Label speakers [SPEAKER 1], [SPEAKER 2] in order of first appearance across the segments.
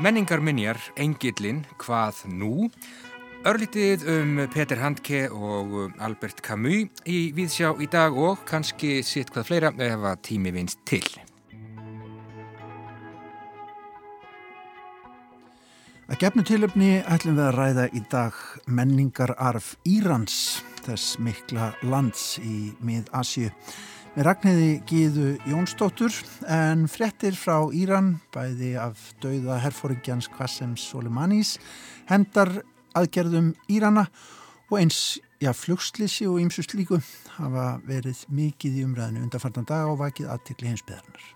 [SPEAKER 1] Menningar minjar, Engillin, hvað nú? Örlítið um Peter Handke og Albert Camus í Víðsjá í dag og kannski sitt hvað fleira ef að tími vinst til.
[SPEAKER 2] Að gefnu tilöfni ætlum við að ræða í dag menningararf Írans, þess mikla lands í mið-Asju. Með ragniði Gíðu Jónsdóttur en frettir frá Íran, bæði af dauða herfóringjans Qasem Soleimanis, hendar aðgerðum Írana og eins já, flugslisi og ýmsust líku hafa verið mikið í umræðinu undanfartan dag og vakið aðtikli hinsbyðarnar.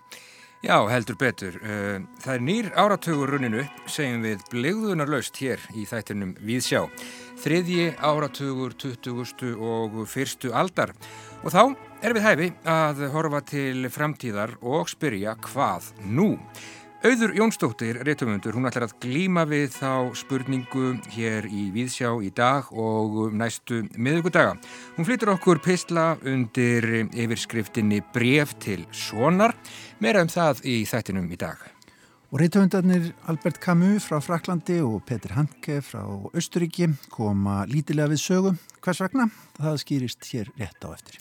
[SPEAKER 1] Já, heldur betur. Eh, það er nýr áratögur runninu, segjum við blegðunarlaust hér í þættunum Víðsjá. Þriðji áratögur 20. og fyrstu aldar. Og þá er við hæfi að horfa til framtíðar og spyrja hvað nú? Auður Jónsdóttir, réttumundur, hún ætlar að glíma við þá spurningu hér í Víðsjá í dag og næstu miðugudaga. Hún flytur okkur pistla undir yfirskriftinni Bref til Sonar, meira um það í þættinum í dag.
[SPEAKER 2] Og réttumundarnir Albert Camus frá Fraklandi og Petur Handke frá Östuríki koma lítilega við sögu. Hvers vegna? Það skýrist hér rétt á eftir.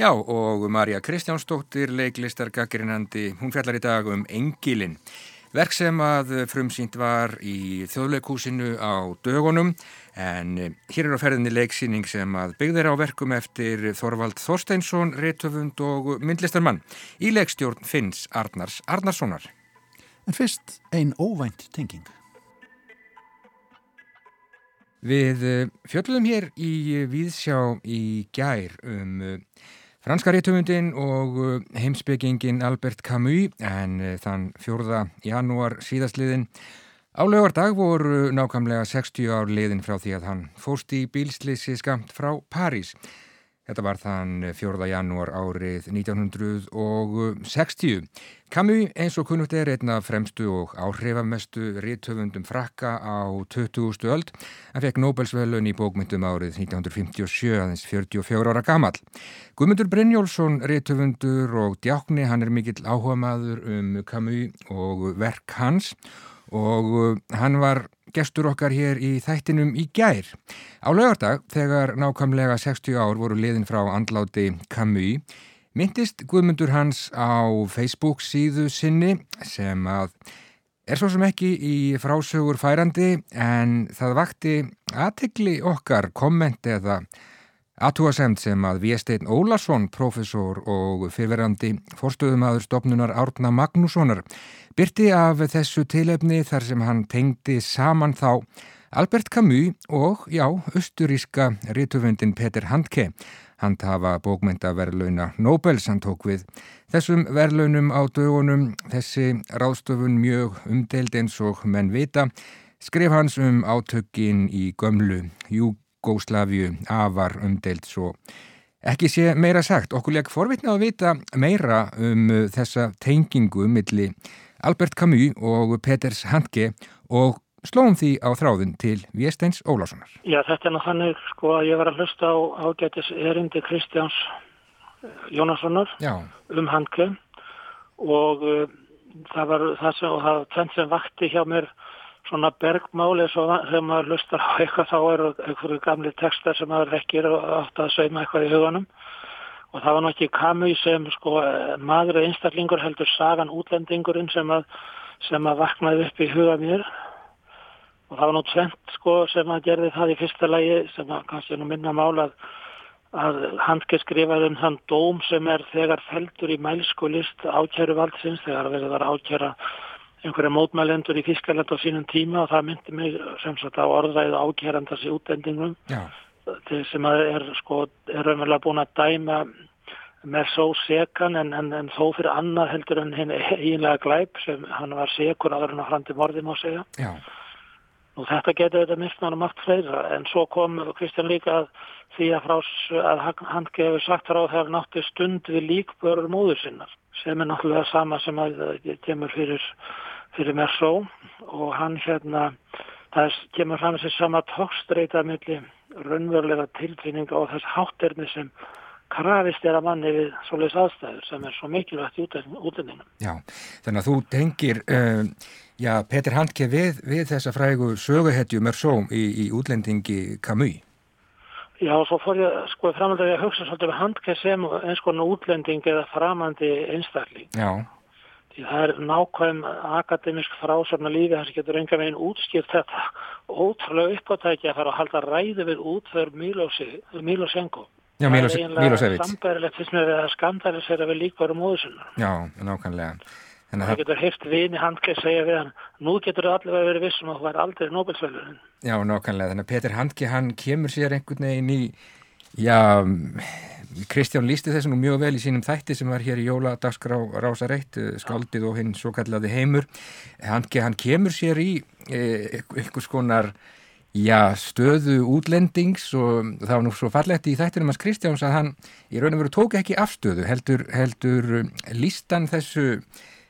[SPEAKER 1] Já, og Marja Kristjánsdóttir, leiklistargagrinandi, hún fjallar í dag um Engilin. Verk sem að frumsýnt var í þjóðleikúsinu á dögunum, en hér er á ferðinni leiksýning sem að byggðir á verkum eftir Þorvald Þorsteinsson, réttöfund og myndlistarmann. Í leikstjórn finns Arnars Arnarssonar.
[SPEAKER 2] En fyrst einn óvænt tenging.
[SPEAKER 1] Við fjöldum hér í Víðsjá í gær um Franska réttumundin og uh, heimsbyggingin Albert Camus en uh, þann 4. janúar síðastliðin á lögardag voru nákvæmlega 60 ár liðin frá því að hann fóst í bílslýsi skamt frá París. Þetta var þann 4. janúar árið 1960. Camus eins og kunnugt er einna fremstu og áhrifamestu rítöfundum frakka á 20. öld. Hann fekk Nobelsvölun í bókmyndum árið 1957, aðeins 44 ára gamal. Guðmundur Brynjólfsson, rítöfundur og djákni, hann er mikill áhuga maður um Camus og verk hans og hann var gestur okkar hér í þættinum í gær. Á lögardag, þegar nákvæmlega 60 ár voru liðin frá andláti Camus, myndist Guðmundur hans á Facebook síðu sinni sem að er svo sem ekki í frásögur færandi en það vakti aðtegli okkar kommenti eða aðtúasemt sem að Viesteinn Ólarsson, profesor og fyrverandi forstöðumadur stopnunar Árna Magnússonar byrti af þessu tilefni þar sem hann tengdi saman þá Albert Camus og, já, austuríska rítufundin Peter Handke. Hann tafa bókmyndaverlauna Nobels, hann tók við þessum verlaunum á dögunum, þessi ráðstöfun mjög umdeld eins og menn vita, skrif hans um átökin í gömlu Júgóslaviu, afar umdeld svo ekki sé meira sagt. Okkur legg forvitna að vita meira um þessa tengingu milli Albert Camus og Peters Handke og slóum því á þráðin til Viesteins Ólássonar.
[SPEAKER 3] Já, þetta er náttúrulega þannig sko að ég var að hlusta á ágætis erindi Kristjáns Jónassonar
[SPEAKER 1] Já.
[SPEAKER 3] um Handke og uh, það var það sem, og það tvent sem vakti hjá mér svona bergmáli sem maður hlustar á eitthvað þá eru einhverju gamli textar sem maður rekkir og átt að sauma eitthvað í huganum og það var náttúrulega Camus sem sko maður einstaklingur heldur sagan útlendingurinn sem að, sem að vaknaði upp í huga mér og það var nú tvent sko sem að gerði það í fyrsta lagi sem að kannski nú minna mála að, að Handke skrifaði um þann dóm sem er þegar feldur í mælsku list ákjæru valdsins þegar verður það ákjæra einhverja mótmælendur í Þískaland á sínum tíma og það myndi mig sem sagt á orðræðu ákjærandars í útlendingum
[SPEAKER 1] Já.
[SPEAKER 3] Sem er sko er raunverulega búin að dæma með svo sekan en, en, en þó fyrir annað heldur en hinn eiginlega glæp sem hann var sekur aður en að hrandi morði má segja.
[SPEAKER 1] Já.
[SPEAKER 3] og þetta getur þetta mistnáð um allt fleira. En svo kom Kristján líka að því að, frás, að hann gefur sagt frá þegar náttu stund við líkbörur móður sinnar sem er náttúrulega sama sem að kemur fyrir, fyrir mér svo og hann hérna það kemur fram þessi sama tókstreita milli raunverulega tilfinninga og þess hátterni sem krafist er að manni við svoleiðs aðstæður sem er svo mikilvægt í útlendinum.
[SPEAKER 1] Já, þannig að þú tengir uh, já, Petur Handke við, við þessa frægu söguhetju Mersóm í, í útlendingi Camus.
[SPEAKER 3] Já, svo fór ég sko framöndið að hugsa svolítið með Handke sem eins konar útlending eða framandi einstakling.
[SPEAKER 1] Já.
[SPEAKER 3] Því það er nákvæm akademisk frásörna lífi þar sem getur enga veginn útskýrt þetta ótrúlega uppáttæki að fara að halda ræði við útför Milosenko.
[SPEAKER 1] Já, Milosevic.
[SPEAKER 3] Það er eiginlega sambærilegt fyrst með að skandalisera við líkvarum móðusunna.
[SPEAKER 1] Já, nákvæmlega.
[SPEAKER 3] Það, það getur heilt vini Handke segja við hann, nú getur það allir verið vissum að þú væri aldrei Nobelsvöldurinn.
[SPEAKER 1] Já, nákvæmlega. Þannig að Petur Handke, hann kemur sér einhvern veginn í, já, Kristján lísti þessu nú mjög vel í sínum þætti sem var hér í Jóladagsgrá Rása Reitt, eh, skáldið og hinn svo kallaði heimur. Handke, hann kemur sér í eh, einhvers konar já, stöðu útlendings og það var nú svo fallegt í þættinum hans Kristjáns að hann í raun og veru tók ekki afstöðu, heldur, heldur lístan þessu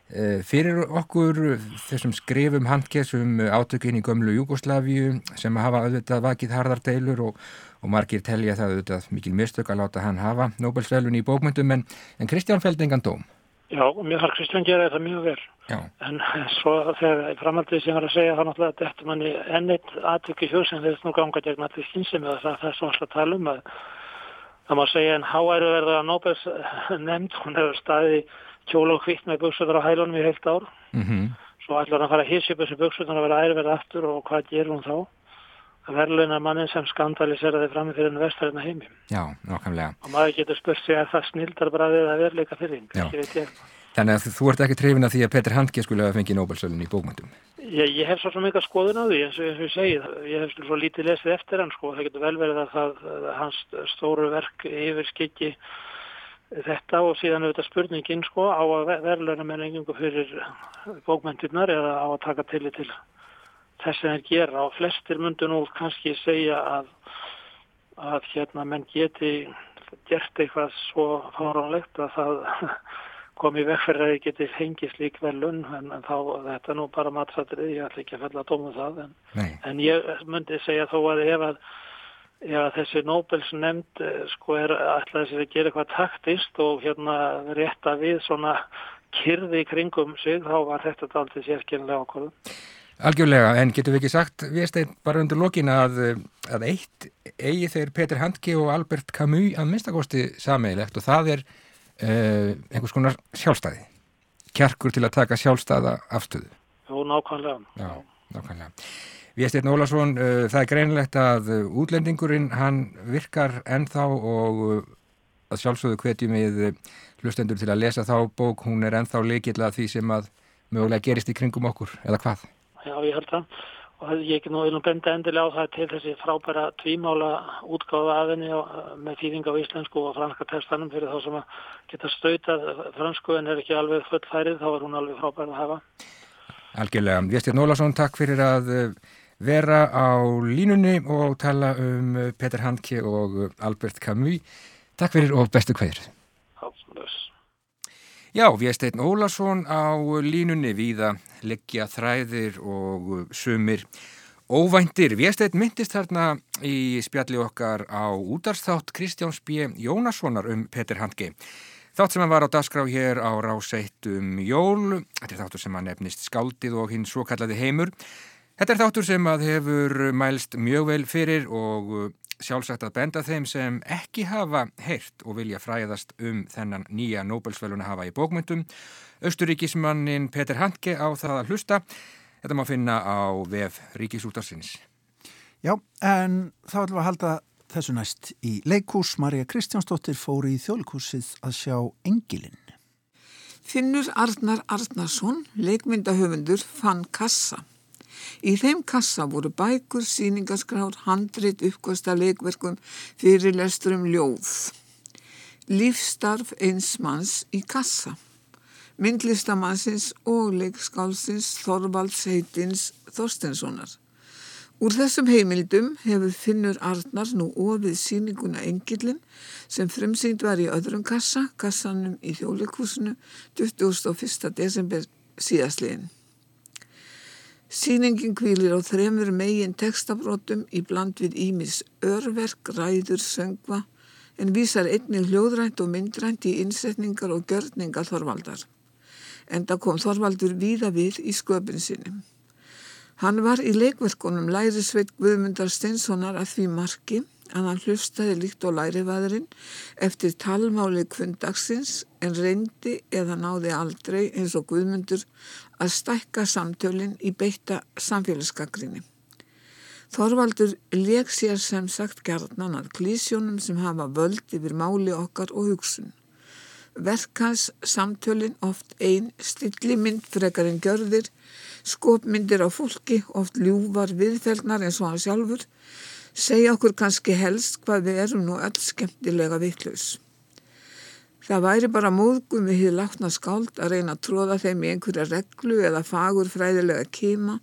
[SPEAKER 1] eh, fyrir okkur þessum skrifum handkessum átökinn í gömlu Júgoslavíu sem hafa auðvitað vakið harðardeilur og og margir telja það auðvitað mikil mistök að láta hann hafa Nobelsvælun í bókmyndum en, en Kristján fældi engan dóm.
[SPEAKER 3] Já, mér þarf Kristján gera þetta mjög vel.
[SPEAKER 1] Já.
[SPEAKER 3] En svo þegar framhaldið sem var að segja það náttúrulega að þetta manni ennitt aðtökk í hjóðsinn þegar nú ganga gegn allir kynsið með það það er svona að tala um að það má segja en háæru verða að Nobels nefnd, hún hefur staði kjóla og hvitt með buksunar á hælunum í heilt ár.
[SPEAKER 1] Mm -hmm.
[SPEAKER 3] Svo ætlar hann að fara að hísja upp þessu buksunar að vera ærverð aftur og hvað gerur hún þá? Verðluna mannin sem skandaliseraði fram fyrir enn vestarinn að heimi.
[SPEAKER 1] Já, nákvæmlega.
[SPEAKER 3] Og maður getur spurt sig að það snildar bara við að verleika fyrir hinn.
[SPEAKER 1] Þannig að þú ert ekki trefin að því að Petr Handke skulle hafa fengið Nobelsölun í bókmyndum.
[SPEAKER 3] Ég, ég hef svo svo mikið skoðun á því eins og ég segi, ég hef svo lítið lesið eftir hann sko, það getur vel verið að það, hans stóru verk yfir skikki þetta og síðan auðvitað spurningin sko á að verðluna með lengjum fyrir bókmyndirnar eða á að taka til til þess að þeir gera og flestir myndu nú kannski segja að, að hérna menn geti gert eitthvað svo fáránlegt að það komi vekk fyrir að þeir geti fengið slík velun en, en þá þetta nú bara matsatrið, ég ætla ekki að fella að dóma það en, en ég myndi segja þó að ef að, ef að þessi Nobels nefnd eh, sko er alltaf þess að gera eitthvað taktist og hérna rétta við svona kyrði kringum sig þá var þetta aldrei sérkynlega okkur
[SPEAKER 1] Algjörlega, en getur við ekki sagt, Viðstein, bara undir lokin að, að eitt eigi þeir Petur Handke og Albert Camus að minnstakosti sameigilegt og það er uh, einhvers konar sjálfstæði. Kjarkur til að taka sjálfstæða afstöðu.
[SPEAKER 3] Jú, nákvæmlega.
[SPEAKER 1] Já, nákvæmlega. Viðstein Ólason, uh, það er greinlegt að útlendingurinn, hann virkar ennþá og uh, að sjálfsögðu hvetjum við hlustendur til að lesa þá bók, hún er ennþá leikilla því sem að mögulega gerist í kringum okkur, eða hvað?
[SPEAKER 3] Já, ég held það og ég ekki nú viljum benda endilega á það til þessi frábæra tvímála útgáða aðinni með þýðing á íslensku og franska testanum fyrir þá sem að geta stautað fransku en er ekki alveg fullfærið, þá er hún alveg frábæra að hafa.
[SPEAKER 1] Algjörlega. Vjestir Nólasson, takk fyrir að eh, vera á línunni og tala um eh, Peter Handke og Albert Camus. Takk fyrir og bestu hverjur. Já, Viðsteinn Ólason á línunni viða leggja þræðir og sumir óvæntir. Viðsteinn myndist þarna í spjalli okkar á útarsþátt Kristjáns B. Jónassonar um Petur Handke. Þátt sem hann var á dasgrá hér á ráseitt um jól. Þetta er þáttur sem hann nefnist Skáldið og hinn svo kallaði heimur. Þetta er þáttur sem að hefur mælst mjög vel fyrir og sjálfsagt að benda þeim sem ekki hafa heyrt og vilja fræðast um þennan nýja Nobelsvæluna hafa í bókmyndum. Östuríkismannin Peter Handke á það að hlusta. Þetta má finna á vef Ríkisútarsins.
[SPEAKER 2] Já, en þá ætlum við að halda þessu næst í leikús. Marja Kristjánsdóttir fór í þjólikúsið að sjá Engilinn.
[SPEAKER 4] Finnur Arnar Arnarsson, leikmyndahöfundur, fann kassa. Í þeim kassa voru bækur, síningaskrár, handrit, uppkvösta leikverkum, fyrirlesturum ljóð. Lífstarf eins manns í kassa. Myndlistamannsins og leikskálsins Þorvalds heitins Þorstenssonar. Úr þessum heimildum hefur Finnur Arnar nú ofið síninguna Engilin sem fremsýnd var í öðrum kassa, kassanum í þjólikúsinu 21. desember síðastliðin. Sýningin kvílir á þremur megin textabrótum í bland við Ímis örverk, ræður, söngva en vísar einnig hljóðrænt og myndrænt í innsetningar og görningar Þorvaldar. Enda kom Þorvaldur víða við í sköpun sinni. Hann var í leikverkonum lærisveit Guðmundar Steinssonar að því marki að hann hlustaði líkt á lærivæðurinn eftir talmáli kvöndagsins en reyndi eða náði aldrei eins og Guðmundur að stækka samtölinn í beitta samfélagsgagrinni. Þorvaldur leik sér sem sagt gerðnan að klísjónum sem hafa völd yfir máli okkar og hugsun. Verkans samtölinn oft einn stillimynd frekar en gjörðir skopmyndir á fólki, oft ljúvar viðfelnar eins og hann sjálfur, segja okkur kannski helst hvað við erum nú öll skemmtilega vittlaus. Það væri bara móðgum við hið látna skáld að reyna að tróða þeim í einhverja reglu eða fagur fræðilega kema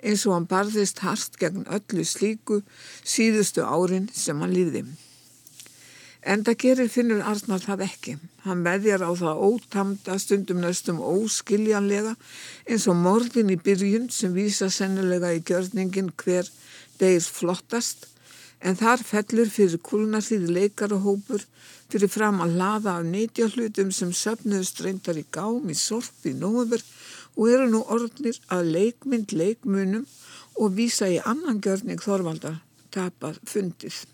[SPEAKER 4] eins og hann barðist harst gegn öllu slíku síðustu árin sem hann líði. En það gerir finnur Arnar það ekki. Hann veðjar á það ótamda stundum næstum óskiljanlega eins og morðin í byrjun sem vísa sennilega í gjörningin hver deyr flottast en þar fellur fyrir kúlnarþýði leikarahópur fyrir fram að laða af neytjahlutum sem söfnuðust reyndar í gám í sorp í nóver og eru nú orðnir að leikmynd leikmunum og vísa í annan gjörning Þorvaldar tapar fundið.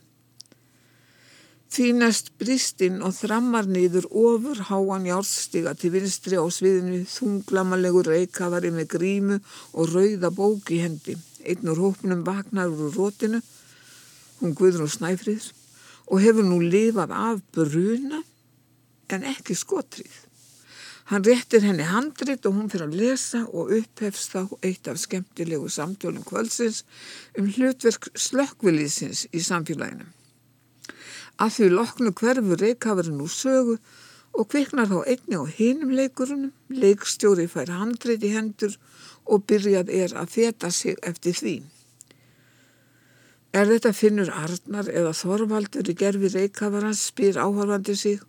[SPEAKER 4] Þínast bristinn og þrammar niður ofur háan járstiga til vinstri á sviðinu þunglamalegur reykafari með grímu og rauða bók í hendi. Einn úr hópnum vaknar úr rótinu, hún guður og snæfrið og hefur nú lifað af bruna en ekki skotrið. Hann réttir henni handrit og hún fyrir að lesa og upphefst þá eitt af skemmtilegu samtölum kvöldsins um hlutverk slökkvilísins í samfélaginu. Að því loknu hverfu reykafurinn úr sögu og kviknar þá einni á hinum leikurunum, leikstjóri fær handreit í hendur og byrjað er að feta sig eftir því. Er þetta finnur Arnar eða Þorvaldur í gerfi reikafarans spyr áhörfandi sig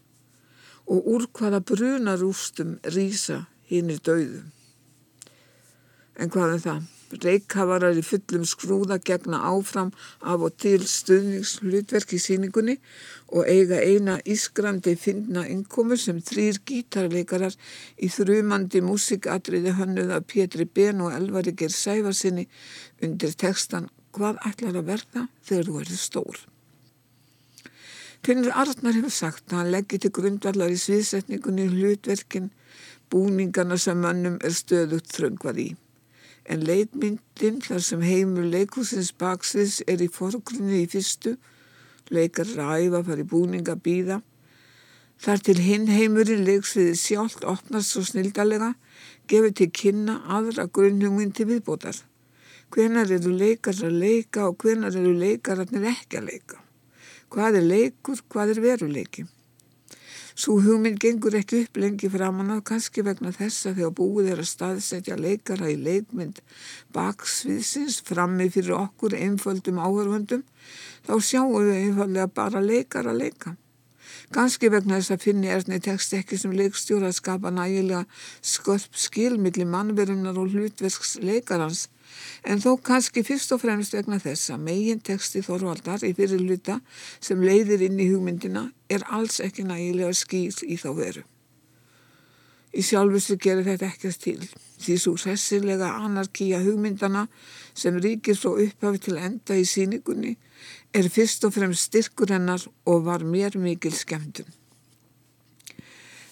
[SPEAKER 4] og úr hvaða brunarústum rýsa hinn er dauðum. En hvað er það? Reykjavarar í fullum skrúða gegna áfram af og til stuðningshlutverk í síningunni og eiga eina ískrandi finna innkomu sem þrýr gítarleikarar í þrjumandi músikatriði hönnuða Pétri Ben og Elvari ger sæfarsinni undir textan Hvað ætlar að verða þegar þú erður stór? Finnur Arnar hefur sagt að hann leggir til grundvallar í sviðsetningunni hlutverkin búningarna sem mönnum er stöðugt þröngvað í en leikmyndin þar sem heimur leikúsins baksins er í forgrunni í fyrstu, leikar ræfa fari búninga býða, þar til hinn heimurinn leiksviði sjálft opnast svo snildalega, gefur til kynna aðra grunnhungin til viðbótar. Hvenar eru leikar að leika og hvenar eru leikararnir ekki að leika? Hvað er leikur, hvað er veruleiki? Svo hugmynd gengur ekki upp lengi framann á kannski vegna þess að þegar búið er að staðsetja leikara í leikmynd baksviðsins frammi fyrir okkur einföldum áhörfundum þá sjáum við einfallega bara leikara leika. Ganski vegna þess að finni erðni tekst ekki sem leikstjóra að skapa nægilega skölp skilmiðli mannverunar og hlutverks leikarans en þó kannski fyrst og fremst vegna þess að megin teksti Þorvaldar í fyrirluta sem leiðir inn í hugmyndina er alls ekki nægilega skýr í þá veru. Í sjálfustu gerir þetta ekkert til því svo sessilega anarkíja hugmyndana sem ríkir frá upphafi til enda í síningunni er fyrst og fremst styrkur hennar og var mér mikil skemmtun.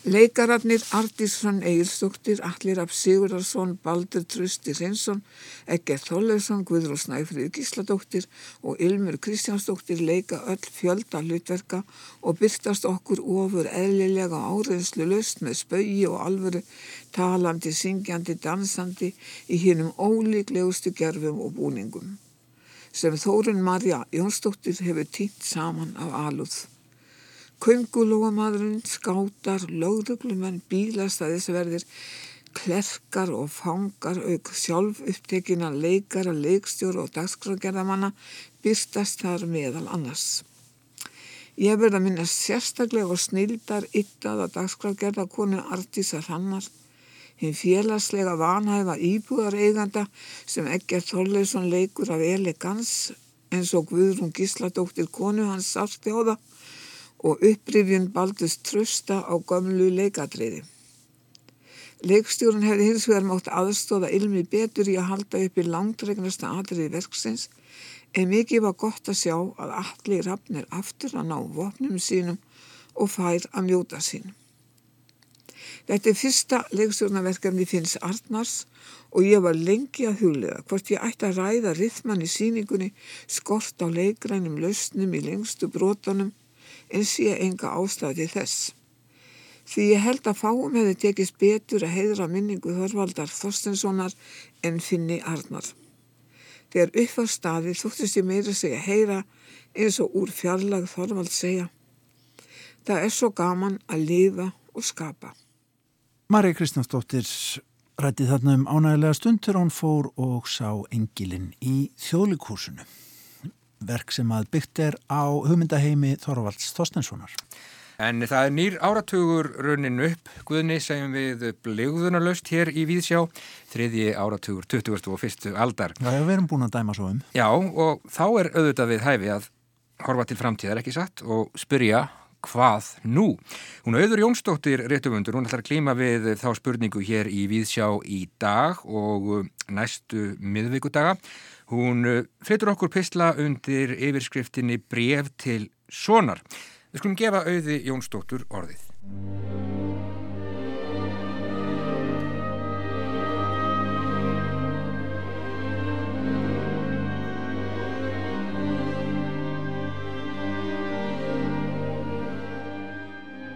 [SPEAKER 4] Leikararnir Artísson Egilstóttir, Allir af Sigurðarsson, Baldur Trösti Reynsson, Egger Þóllausson, Guðrún Snæfrið Gísladóttir og Ilmur Kristjánsdóttir leika öll fjölda hlutverka og byrtast okkur ofur eðlilega áreinslu löst með spaugi og alvöru talandi, syngjandi, dansandi í hinnum ólíklegustu gerfum og búningum sem Þórun Marja Jónsdóttir hefur týnt saman af alúð. Kungulóamadurinn, skátar, lögduglumenn, bílastæðisverðir, klerkar og fangar auk sjálf upptekina leikara, leikstjóru og dagskrágerðamanna byrstast þar meðal annars. Ég verði að minna sérstaklega og snildar yttaða dagskrágerða konu Artísa Hrannar, hinn félagslega vanhæfa íbúðareiganda sem Egger Þorleifsson leikur af elegans eins og Guðrún Gísladóttir konu hans sátti á það og upprifjun baldust trösta á gömlu leikadriði. Leikstjórun hefði hins vegar mátt aðstóða ilmi betur í að halda upp í langdregnasta atriði verksins en mikið var gott að sjá að allir rafnir aftur að ná vopnum sínum og fær að mjóta sín. Þetta er fyrsta leikstjórnaverkefni finns Arnars og ég var lengi að huglega hvort ég ætti að ræða rithman í síningunni skort á leikrænum lausnum í lengstu brotanum en sé enga ástæði þess. Því ég held að fáum hefði tekist betur að heiðra minningu Þorvaldar Þorstenssonar en finni Arnar. Þegar upp á staði þúttist ég meira segja heyra eins og úr fjarlag Þorvald segja. Það er svo gaman að lifa og skapa.
[SPEAKER 2] Marja Kristjánsdóttir rætti þarna um ánægilega stund þegar hún fór og sá engilinn í þjóðlikúsinu. Verk sem að byggt er á hugmyndaheimi Þorvalds Þorstenssonar.
[SPEAKER 1] En það er nýr áratugur raunin upp, Guðni segjum við blegðunarlaust hér í Víðsjá, þriðji áratugur 21. aldar.
[SPEAKER 2] Já, við erum búin að dæma svo um.
[SPEAKER 1] Já, og þá er auðvitað við hæfi að horfa til framtíðar ekki satt og spyrja hvað nú? Hún auður Jónsdóttir réttumundur, hún ætlar að klíma við þá spurningu hér í Víðsjá í dag og næstu miðvíkudaga. Hún flytur okkur pistla undir yfirskriftinni bref til sonar. Við skulum gefa auði Jónsdóttur orðið.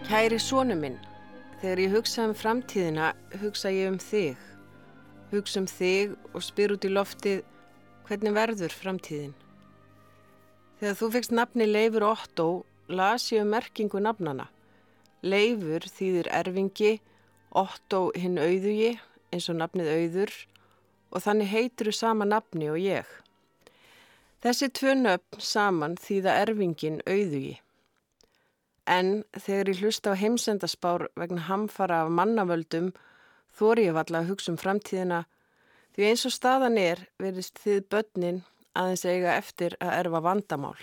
[SPEAKER 5] Kæri sónu minn, þegar ég hugsa um framtíðina, hugsa ég um þig. Hugsa um þig og spyr út í loftið hvernig verður framtíðin. Þegar þú fegst nafni Leifur Otto las ég um merkingu nafnana. Leifur þýðir erfingi, Otto hinn auðugi eins og nafnið auður og þannig heitir þú sama nafni og ég. Þessi tvö nöfn saman þýða erfingin auðugi. En þegar ég hlusta á heimsendaspár vegna hamfara af mannavöldum þóri ég valla að hugsa um framtíðina því eins og staðan er verist þið börnin aðeins eiga eftir að erfa vandamál.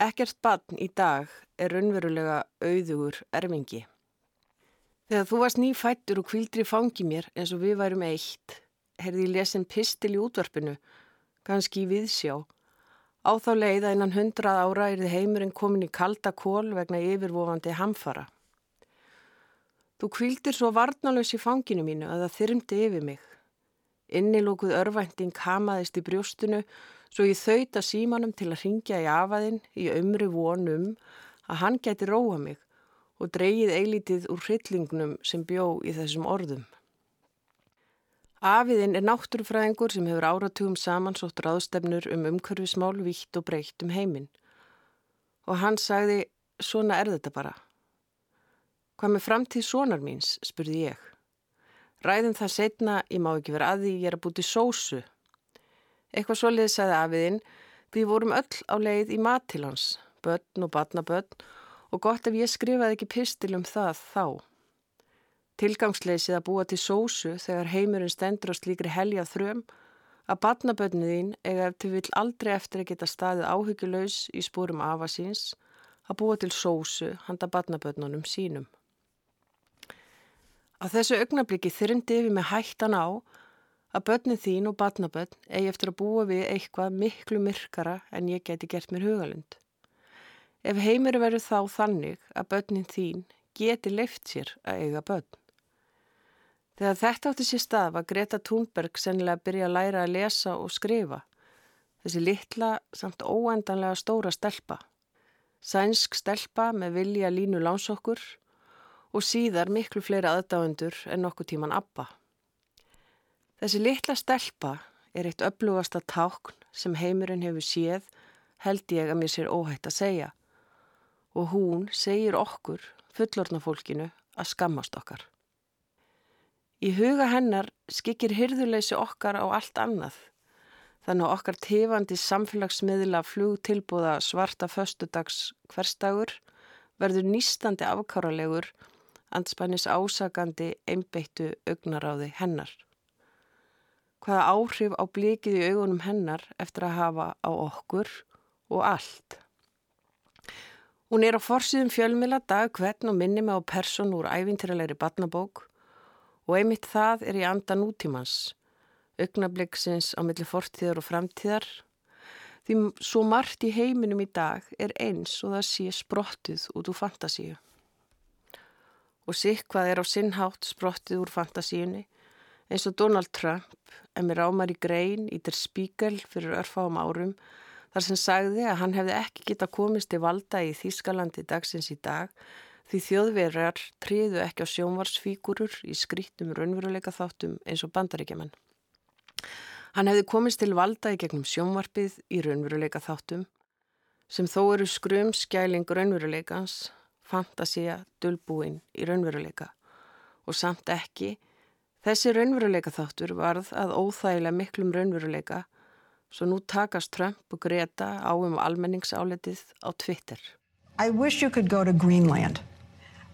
[SPEAKER 5] Ekkert barn í dag er raunverulega auðugur ermingi. Þegar þú varst nýfættur og kvildri fangi mér eins og við værum eitt, herði ég lesin pistil í útvarpinu, kannski í viðsjá. Á þá leið að innan hundrað ára er þið heimurinn komin í kalda kól vegna yfirvofandi hamfara. Þú kvildir svo varnalös í fanginu mínu að það þyrmdi yfir mig. Innilókuð örvænting hamaðist í brjóstunu svo ég þauta símanum til að ringja í afaðinn í ömru vonum að hann geti róa mig og dreyið eilítið úr hryllingnum sem bjó í þessum orðum. Afiðinn er náttúrufræðingur sem hefur áratugum samansótt ráðstefnur um umhverfismál vitt og breytt um heiminn. Og hann sagði, svona er þetta bara. Hvað með framtíð sonar míns, spurði ég. Ræðum það setna, ég má ekki vera að því ég er að búti sósu, Eitthvað svo liðsaði afiðinn, við vorum öll á leið í mat til hans, börn og barnabörn og gott ef ég skrifaði ekki pistil um það þá. Tilgangsleysið að búa til sósu þegar heimurinn stendur á slíkri helja þröm að barnabörnið þín eiga eftir vill aldrei eftir að geta staðið áhyggjulegs í spórum afasins að búa til sósu handa barnabörnunum sínum. Á þessu augnabliki þyrndi við með hættan á að börnin þín og barnabörn eigi eftir að búa við eitthvað miklu myrkara en ég geti gert mér hugalund. Ef heimir verður þá þannig að börnin þín geti leift sér að eiga börn. Þegar þetta átti sér stað var Greta Thunberg sennilega að byrja að læra að lesa og skrifa. Þessi litla samt óendanlega stóra stelpa. Sænsk stelpa með vilja línu lánsokkur og síðar miklu fleiri aðdáendur en nokkuð tíman Abba. Þessi litla stelpa er eitt öflugasta tákn sem heimurinn hefur séð held ég að mér sér óhætt að segja og hún segir okkur, fullornafólkinu, að skammast okkar. Í huga hennar skikir hyrðuleysi okkar á allt annað þannig að okkar tefandi samfélagsmiðla flugtilbúða svarta föstudags hverstagur verður nýstandi afkáralegur anspænis ásakandi einbeittu augnaráði hennar hvaða áhrif á blikið í augunum hennar eftir að hafa á okkur og allt. Hún er á forsiðum fjölmila dag hvern og minni með á person úr ævintyralegri batnabók og einmitt það er í anda nútímans, augnabliksins á milli fortíðar og framtíðar. Því svo margt í heiminum í dag er eins og það sé sprottuð út úr fantasíu. Og sikk hvað er á sinnhátt sprottuð úr fantasíunni, eins og Donald Trump, en mér ámar í grein í der spíkel fyrir örfáum árum, þar sem sagði að hann hefði ekki geta komist í valda í Þýskalandi dagsins í dag því þjóðverjar triðu ekki á sjónvarsfígurur í skrítum raunveruleika þáttum eins og bandaríkjaman. Hann hefði komist til valda í gegnum sjónvarpið í raunveruleika þáttum sem þó eru skrum skæling raunveruleikans, fantasia, dölbúin í raunveruleika og samt ekki þessi raunveruleika þáttur varð að óþægilega miklum raunveruleika Svo nú takast Trump og Greta á um almenningsáletið á Twitter.
[SPEAKER 6] I wish you could go to Greenland.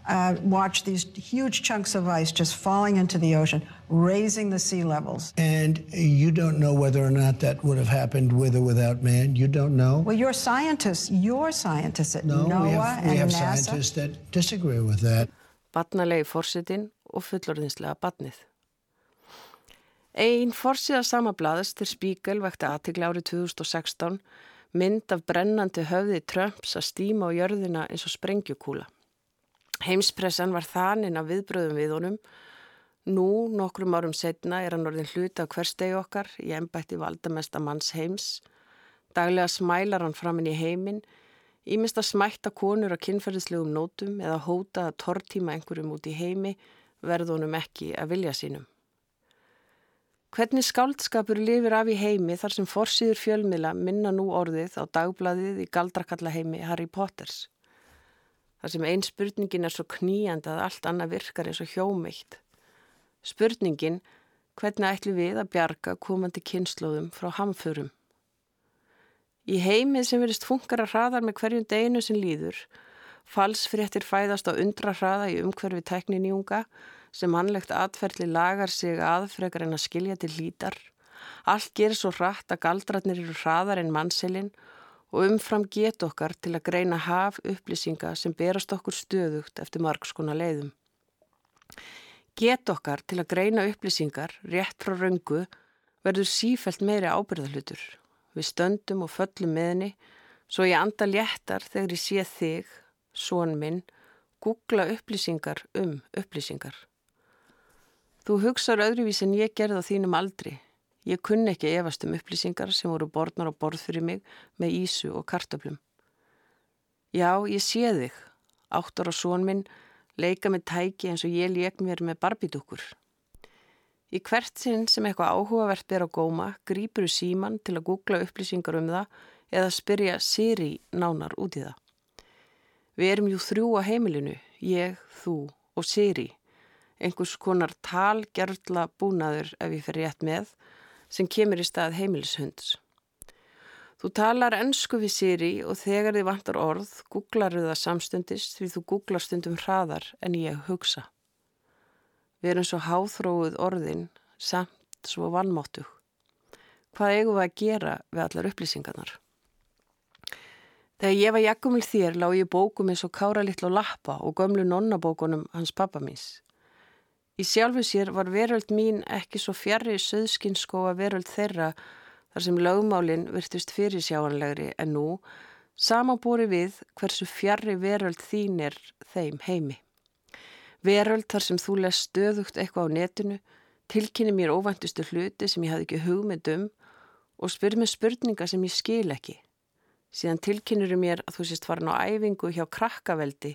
[SPEAKER 6] Uh, watch these huge chunks of ice just falling into the ocean, raising the sea levels.
[SPEAKER 7] And you don't know whether or not that would have happened with or without man. You don't know.
[SPEAKER 6] Well, you're scientists. You're scientists at
[SPEAKER 7] no,
[SPEAKER 6] NOAA
[SPEAKER 7] we have, we
[SPEAKER 6] and
[SPEAKER 7] have
[SPEAKER 6] NASA.
[SPEAKER 7] scientists that disagree with that.
[SPEAKER 5] Batnalegi fórsetin og fullorðinslega batnið. Einn fórsíða samablaðast til Spíkel vekti aðtikli árið 2016 mynd af brennandi höfði Trumps að stíma á jörðina eins og sprengjukúla. Heimspressan var þaninn af viðbröðum við honum. Nú, nokkrum árum setna, er hann orðin hluta á hverstegi okkar í ennbætti valdamesta manns heims. Daglega smælar hann fram inn í heiminn, ímest að smætta konur á kynferðislegum nótum eða hóta að tortíma einhverjum út í heimi verðunum ekki að vilja sínum. Hvernig skáldskapur lifir af í heimi þar sem forsýður fjölmila minna nú orðið á dagbladið í galdrakalla heimi Harry Potters? Þar sem einn spurningin er svo kníjand að allt annað virkar eins og hjómeitt. Spurningin, hvernig ætlu við að bjarga komandi kynnslóðum frá hamförum? Í heimið sem verist funkar að hraðar með hverjum deginu sem líður, falsfréttir fæðast á undra hraða í umhverfi tækninjunga, sem mannlegt atferðli lagar sig að frekar en að skilja til hlítar. Allt gerir svo hratt að galdratnir eru hraðar en mannselin og umfram get okkar til að greina haf upplýsinga sem berast okkur stöðugt eftir margskona leiðum. Get okkar til að greina upplýsingar rétt frá röngu verður sífælt meiri ábyrðalutur. Við stöndum og föllum meðni svo ég anda léttar þegar ég sé þig, són minn, googla upplýsingar um upplýsingar. Þú hugsaður öðruvís en ég gerði á þínum aldri. Ég kunni ekki efast um upplýsingar sem voru borðnar á borð fyrir mig með ísu og kartöflum. Já, ég sé þig. Áttar á són minn, leika með tæki eins og ég leik mér með barbidúkur. Í hvert sinn sem eitthvað áhugavert er á góma, grýpur þú síman til að googla upplýsingar um það eða spyrja Siri nánar út í það. Við erum jú þrjú á heimilinu, ég, þú og Siri einhvers konar talgerðla búnaður ef ég fer rétt með sem kemur í stað heimilishunds. Þú talar ennsku við Siri og þegar þið vantar orð googlaru það samstundist því þú googlar stundum hraðar en ég hugsa. Við erum svo háþróið orðin samt svo vannmáttug. Hvað eigum við að gera við allar upplýsingarnar? Þegar ég var jakkumil þér lág ég bókum eins og kára litlu lappa og gömlu nonnabókunum hans pappa míns. Í sjálfu sér var veröld mín ekki svo fjarrri söðskinskóa veröld þeirra þar sem lögmálinn virtust fyrirsjáanlegri en nú samanbúri við hversu fjarrri veröld þín er þeim heimi. Veröld þar sem þú les stöðugt eitthvað á netinu, tilkynni mér óvæntustu hluti sem ég hafði ekki hugmynd um og spyr mér spurninga sem ég skil ekki. Síðan tilkynir mér að þú sést farin á æfingu hjá krakkaveldi,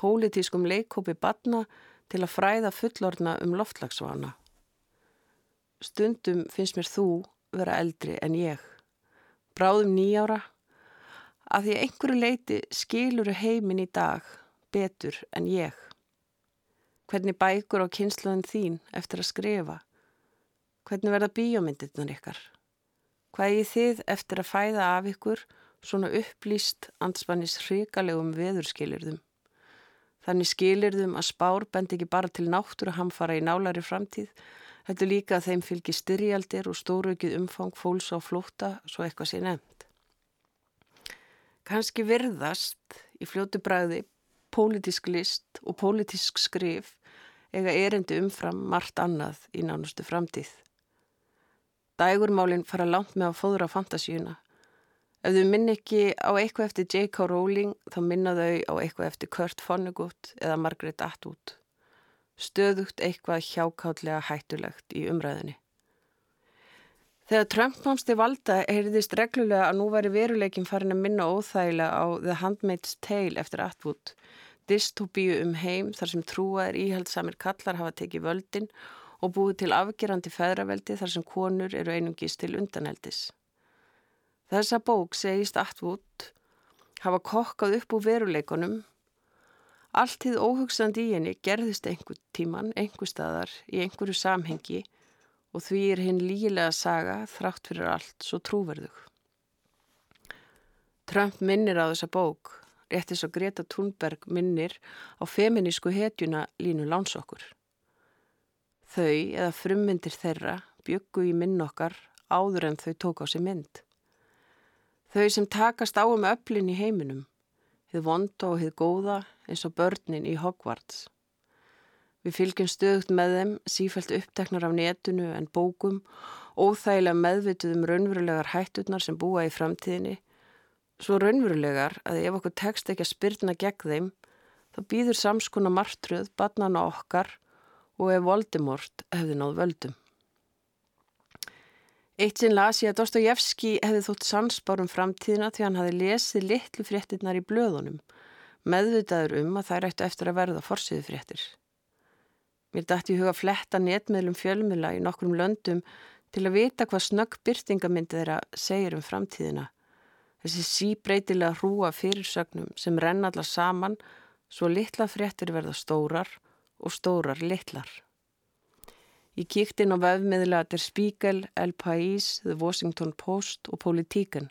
[SPEAKER 5] pólitískum leikópi badna til að fræða fullorna um loftlagsvana. Stundum finnst mér þú vera eldri en ég. Bráðum nýjára að því einhverju leiti skiluru heimin í dag betur en ég. Hvernig bækur á kynsluðin þín eftir að skrifa? Hvernig verða bíómyndirnar ykkar? Hvað er þið eftir að fæða af ykkur svona upplýst anspannis hrigalegum veðurskilirðum? Þannig skilirðum að spár bend ekki bara til náttúru hamfara í nálari framtíð, þetta líka að þeim fylgir styrjaldir og stóraukið umfang fólks á flóta svo eitthvað sé nefnd. Kanski virðast í fljótu bræði, pólitísk list og pólitísk skrif eiga erindi umfram margt annað í nánustu framtíð. Dægurmálinn fara langt með að fóðra fantasíuna. Ef þau minn ekki á eitthvað eftir J.K. Rowling þá minna þau á eitthvað eftir Kurt Vonnegut eða Margaret Atwood. Stöðugt eitthvað hjákátlega hættulegt í umræðinni. Þegar Trump mámst í valda heyrðist reglulega að nú væri veruleikin farin að minna óþægilega á The Handmaid's Tale eftir Atwood, dystopíu um heim þar sem trúaðir íhaldsamir kallar hafa tekið völdin og búið til afgerandi feðraveldi þar sem konur eru einungis til undaneldis. Þessa bók segist Atwood hafa kokkað upp úr veruleikonum. Allt þið óhugsandi í henni gerðist einhver tíman, einhver staðar, í einhverju samhengi og því er hinn lígilega saga þrátt fyrir allt svo trúverðug. Trump minnir á þessa bók, réttis og Greta Thunberg minnir á feminísku hetjuna Línu Lánsokkur. Þau eða frummyndir þeirra byggu í minn okkar áður en þau tók á sig mynd. Þau sem takast á um öflin í heiminum, hið vonda og hið góða eins og börnin í Hogwarts. Við fylgjum stöðugt með þeim, sífælt uppteknar af netunu en bókum, óþægilega meðvituðum raunverulegar hætturnar sem búa í framtíðinni, svo raunverulegar að ef okkur tekst ekki að spyrna gegn þeim, þá býður samskona martröð, barnana okkar og ef Voldemort hefði náð völdum. Eitt sinn las ég að Dostojevski hefði þótt sansbárum framtíðina því hann hafi lesið litlu fréttinnar í blöðunum, meðvitaður um að þær ættu eftir að verða forsiðu fréttir. Mér dætti í huga fletta netmiðlum fjölmila í nokkrum löndum til að vita hvað snögg byrtingamyndi þeirra segir um framtíðina. Þessi síbreytilega hrúa fyrirsögnum sem renna allar saman svo litla fréttir verða stórar og stórar litlar. Ég kíkt inn á vefmiðla Der Spiegel, El País, The Washington Post og Politíkan.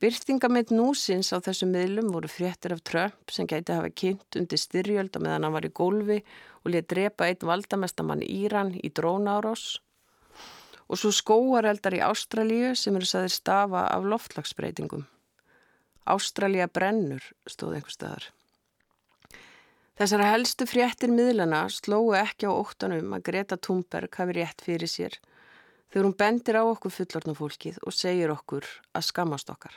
[SPEAKER 5] Byrtingamind núsins á þessum miðlum voru fréttir af Trump sem gæti hafa kynnt undir styrjöld á meðan hann var í gólfi og létt drepa einn valdamestamann Íran í drónárós og svo skóareldar í Ástralíu sem eru saðir stafa af loftlagsbreytingum. Ástralíu brennur stóð einhver staðar. Þessar helstu fréttir miðlana slóu ekki á óttanum að Greta Thunberg hafi rétt fyrir sér þegar hún bendir á okkur fullornafólkið og segir okkur að skammast okkar.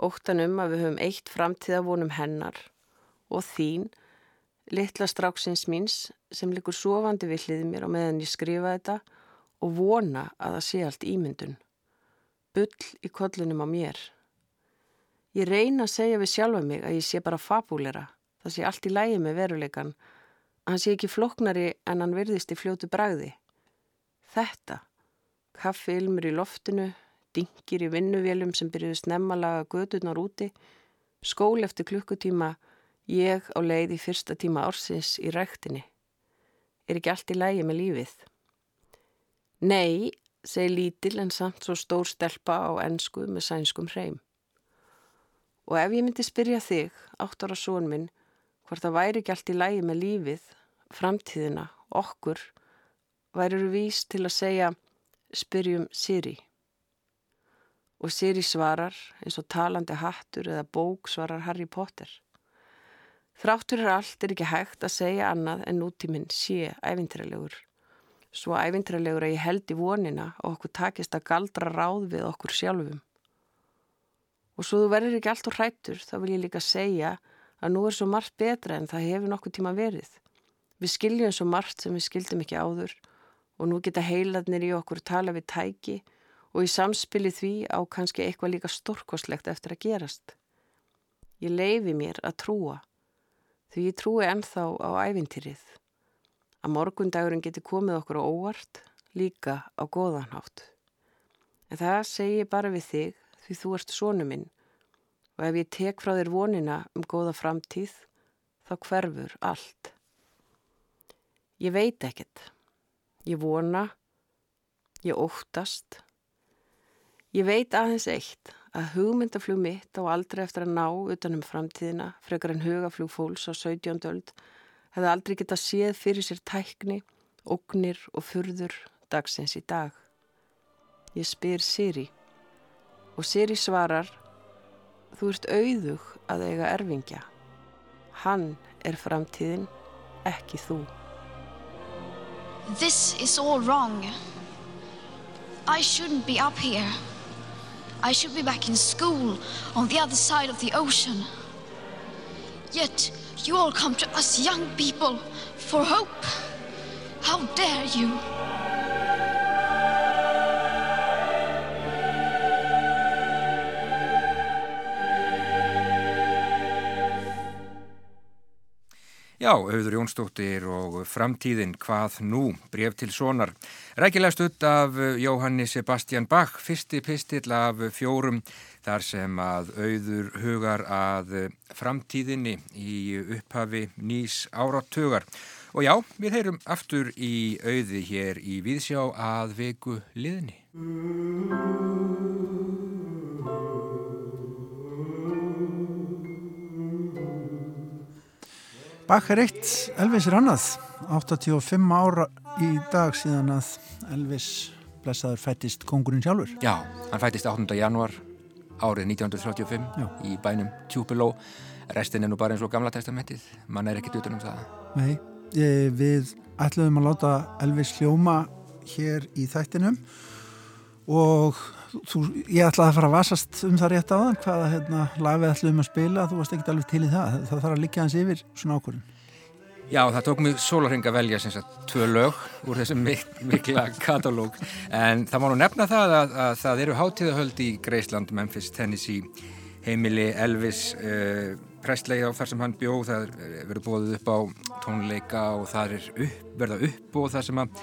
[SPEAKER 5] Óttanum að við höfum eitt framtíðavonum hennar og þín, litla stráksins míns sem likur sofandi við hlið mér og meðan ég skrifa þetta og vona að það sé allt ímyndun. Bull í kollunum á mér. Ég reyna að segja við sjálfa mig að ég sé bara fabúlera það sé allt í lægi með veruleikan, hann sé ekki floknari en hann virðist í fljótu bræði. Þetta, kaffi ilmur í loftinu, dingir í vinnuvélum sem byrjuði snemmalaga gödurnar úti, skól eftir klukkutíma, ég á leið í fyrsta tíma ársins í ræktinni. Er ekki allt í lægi með lífið? Nei, segi lítil en samt svo stór stelpa á ennsku með sænskum hreim. Og ef ég myndi spyrja þig, átt ára són minn, hvort það væri ekki allt í lægi með lífið, framtíðina, okkur, væri vís til að segja spyrjum Siri. Og Siri svarar eins og talandi hattur eða bók svarar Harry Potter. Þráttur er allt er ekki hægt að segja annað en nútíminn sé ævintrælegur. Svo ævintrælegur að ég held í vonina og okkur takist að galdra ráð við okkur sjálfum. Og svo þú verður ekki allt og hrættur þá vil ég líka segja að nú er svo margt betra en það hefur nokkuð tíma verið. Við skiljum svo margt sem við skildum ekki áður og nú geta heiladnir í okkur tala við tæki og í samspili því á kannski eitthvað líka stórkoslegt eftir að gerast. Ég leifi mér að trúa því ég trúi ennþá á ævintýrið. Að morgundagurinn geti komið okkur á óvart líka á góðanhátt. En það segi ég bara við þig því þú ert sónu minn og ef ég tek frá þér vonina um góða framtíð, þá hverfur allt. Ég veit ekkert. Ég vona, ég óttast. Ég veit aðeins eitt að hugmyndaflug mitt á aldrei eftir að ná utanum framtíðina, frekar en hugaflug fólks á 17. öld, hefði aldrei getað séð fyrir sér tækni, ógnir og furður dagsins í dag. Ég spyr Siri og Siri svarar Þú ert auðug að eiga erfingja. Hann er framtíðin, ekki þú.
[SPEAKER 8] This is all wrong. I shouldn't be up here. I should be back in school on the other side of the ocean. Yet you all come to us young people for hope. How dare you?
[SPEAKER 1] Já, auður Jónsdóttir og framtíðin hvað nú, bref til sonar. Rækilega stutt af Jóhanni Sebastian Bach, fyrsti pistill af fjórum þar sem að auður hugar að framtíðinni í upphafi nýs árattögar. Og já, við heyrum aftur í auði hér í Víðsjá að veku liðni.
[SPEAKER 2] Bach er eitt, Elvis er annað 85 ára í dag síðan að Elvis blessaður fættist kongurinn sjálfur
[SPEAKER 1] Já, hann fættist 8. januar árið 1935 Já. í bænum Tjúpiló restin er nú bara eins og gamla testamentið mann er ekkit utan um það
[SPEAKER 2] Nei, við ætluðum að láta Elvis hljóma hér í þættinum og þú, ég ætlaði að fara að vasast um það rétt á þann hvaða hérna, lag við ætluðum að spila þú varst ekkert alveg til í það. Það þarf að líka hans yfir svona ákvörðin
[SPEAKER 1] Já, það tók mig sólarheng að velja sem sagt tvö lög úr þessum mik mikla katalóg. En það má nú nefna það að, að það eru hátíðahöld í Greisland, Memphis, Tennessee heimili Elvis uh, Presley á þar sem hann bjóð það verður bóðið upp á tónleika og það er upp, verða upp og það sem að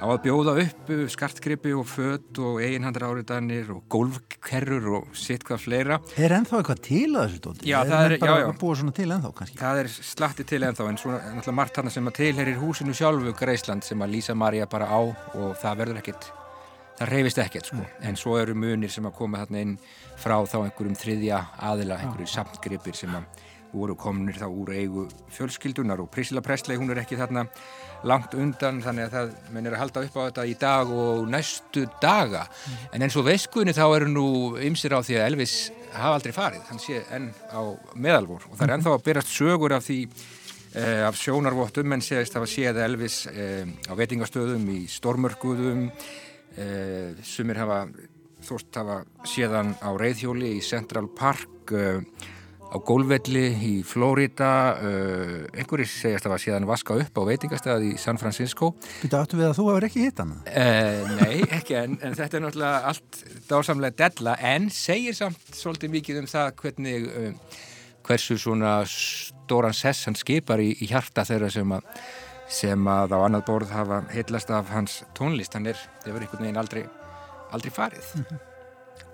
[SPEAKER 1] á að bjóða upp skartgrippi og fött og eiginhandra áriðanir og gólfkerrur og sitt hvað fleira.
[SPEAKER 2] Er ennþá eitthvað til að þessu dóti?
[SPEAKER 1] Já, það er, já, já.
[SPEAKER 2] búið svona til ennþá kannski.
[SPEAKER 1] Það er slatti til ennþá en svona náttúrulega margt hann sem að tilherir húsinu sjálfu Greisland sem að Lísa Maria bara á og það verður ekkert, það reyfist ekkert sko. Mm. En svo eru munir sem að koma þarna inn frá þá einhverjum þriðja aðila, einhverju samtgripir sem að voru kominir þá úr eigu fjölskyldunar og Priscilla Presley hún er ekki þarna langt undan þannig að það menn er að halda upp á þetta í dag og næstu daga. Mm. en eins og veiskunni þá eru nú ymsir á því að Elvis hafa aldrei farið. Hann sé enn á meðalvor og það er ennþá að byrjast sögur af því eh, af sjónarvottum. En séðist að séð Elvis eh, á veitingastöðum í stormörkuðum. Eh, sumir hafa þóst hafa séðan á reyðhjóli í Central Park og eh, á gólvelli í Flórida uh, einhverjir segjast að það var síðan vaska upp á veitingastæði í San Francisco
[SPEAKER 2] Býta áttu við að þú hefur ekki hitt hann?
[SPEAKER 1] Uh, nei, ekki en, en þetta er náttúrulega allt dásamlega della en segir samt svolítið mikið um það hvernig uh, hversu svona stóran sess hann skipar í, í hjarta þeirra sem að sem að á annað borð hafa heitlast af hans tónlist, hann er, hefur einhvern veginn aldrei aldrei farið -hmm.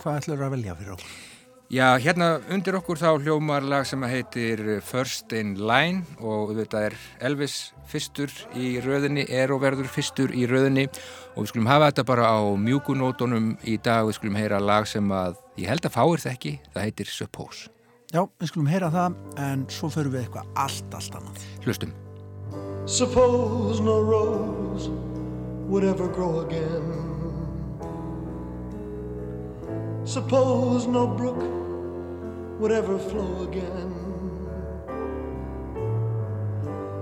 [SPEAKER 2] Hvað ætlur að velja fyrir okkur?
[SPEAKER 1] Já, hérna undir okkur þá hljómar lag sem heitir First in Line og þetta er Elvis fyrstur í röðinni, er og verður fyrstur í röðinni og við skulum hafa þetta bara á mjúkunótonum í dag, við skulum heyra lag sem að ég held að fáir það ekki, það heitir Suppose.
[SPEAKER 2] Já, við skulum heyra það en svo förum við eitthvað allt, allt annað.
[SPEAKER 1] Hlustum.
[SPEAKER 9] Suppose no rose would ever grow again Suppose no brook would ever flow again.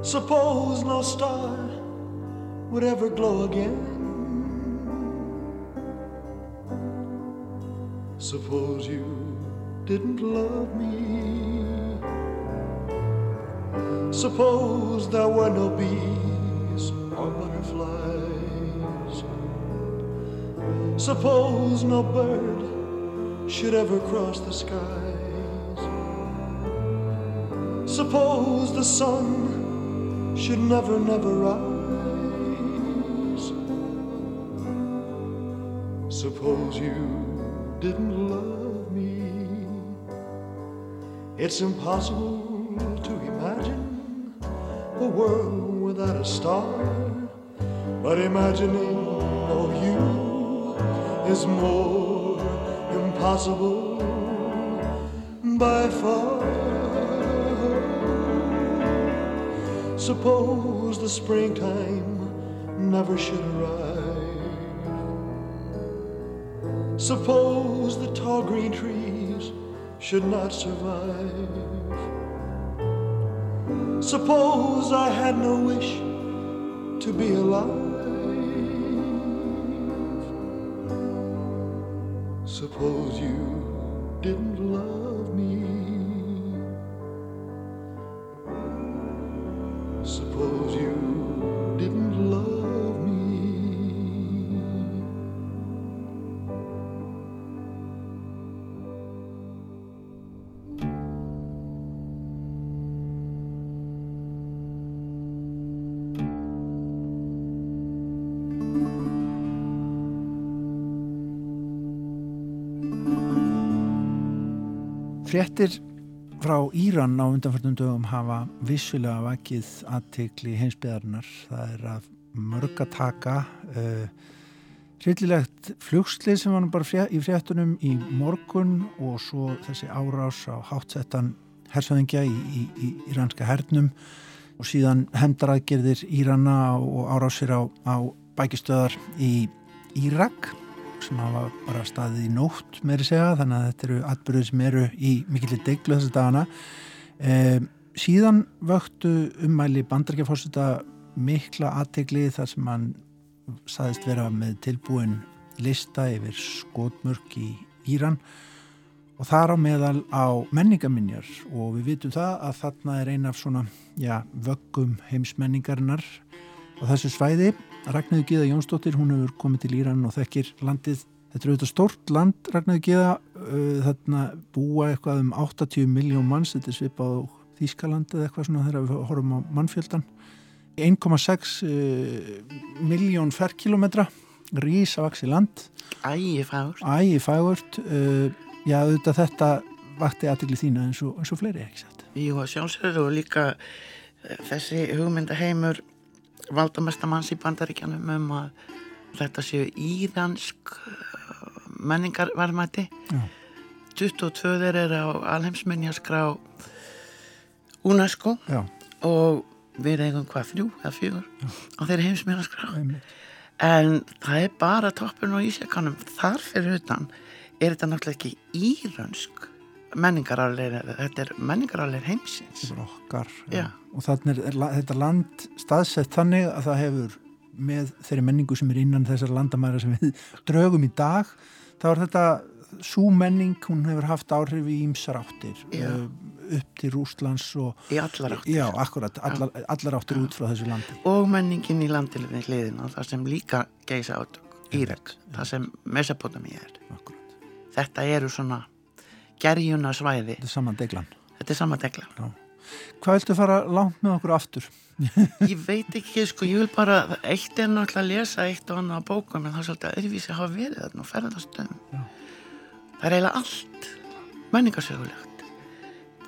[SPEAKER 9] Suppose no star would ever glow again. Suppose you didn't love me. Suppose there were no bees or butterflies. Suppose no bird should ever cross the skies. Suppose the sun should never, never rise. Suppose you didn't love me. It's impossible to imagine a world without a star, but imagining of you is more impossible by far. Suppose the springtime never should arrive. Suppose the tall green trees should not survive. Suppose I had no wish to be alive. Suppose you
[SPEAKER 2] Fréttir frá Íran á undanförnum dögum hafa vissulega vakið aðtikli heimsbyðarinnar. Það er að mörg að taka uh, hryllilegt flugslið sem var bara fré, í fréttunum í morgun og svo þessi árás á hátsettan hersöðingja í, í, í íranska hernum og síðan hemdaraðgerðir Írana og árásir á, á bækistöðar í Írak sem hafa bara staðið í nótt meiri segja þannig að þetta eru atbyrðið sem eru í mikillir deglu þessu dagana. E, síðan vöktu ummæli bandarkjafórseta mikla aðtegli þar sem hann saðist vera með tilbúin lista yfir skotmörk í Íran og þar á meðal á menningaminjar og við vitum það að þarna er eina af svona já, vöggum heimsmenningarinnar á þessu svæði Ragnæður Gíða Jónsdóttir, hún hefur komið til Íran og þekkir landið, þetta er auðvitað stórt land Ragnæður Gíða, uh, þarna búa eitthvað um 80 miljón manns, þetta er svipað á Þískaland eða eitthvað svona þegar við horfum á mannfjöldan 1,6 uh, miljón ferkilometra rísavaksi land.
[SPEAKER 10] Ægi fagurt.
[SPEAKER 2] Ægi fagurt. Uh, já auðvitað þetta vakti aðtikli þína eins og, eins og fleiri ekki sett
[SPEAKER 10] Jú að sjálfsögðu og líka þessi hugmyndaheimur valdamestamanns í bandaríkjanum um að þetta séu íransk uh, menningarvarmæti
[SPEAKER 2] Já.
[SPEAKER 10] 22 þeir eru á alheimsminjaskrá UNESCO
[SPEAKER 2] Já.
[SPEAKER 10] og við eigum hvað þrjú eða fjögur á þeirri heimsminjaskrá. En það er bara toppun og ísjakanum. Þar fyrir utan er þetta náttúrulega ekki íransk menningararleir þetta er menningararleir heimsins.
[SPEAKER 2] Þetta er okkar
[SPEAKER 10] Já.
[SPEAKER 2] og þannig er, er þetta land staðsett þannig að það hefur með þeirri menningu sem er innan þessar landamæra sem við drögum í dag þá er þetta svo menning hún hefur haft áhrif í ímsar áttir
[SPEAKER 10] Já.
[SPEAKER 2] uh, upp til Rústlands og
[SPEAKER 10] í allar áttir.
[SPEAKER 2] Já, akkurat, allar, allar áttir út frá þessu landi.
[SPEAKER 10] Og menningin í landinu við hliðin og það sem líka geisa átök Írak, það sem Mesopotami er.
[SPEAKER 2] Akkurat.
[SPEAKER 10] þetta eru svona gerjuna svæði.
[SPEAKER 2] Þetta er saman deglan.
[SPEAKER 10] Þetta er sama degla
[SPEAKER 2] hvað viltu fara langt með okkur aftur?
[SPEAKER 10] ég veit ekki, sko, ég vil bara eitt er náttúrulega að lesa eitt og annað bókum en það er svolítið öðruvísi að hafa verið þarna og ferðastöðum það er eiginlega allt menningarsögulegt.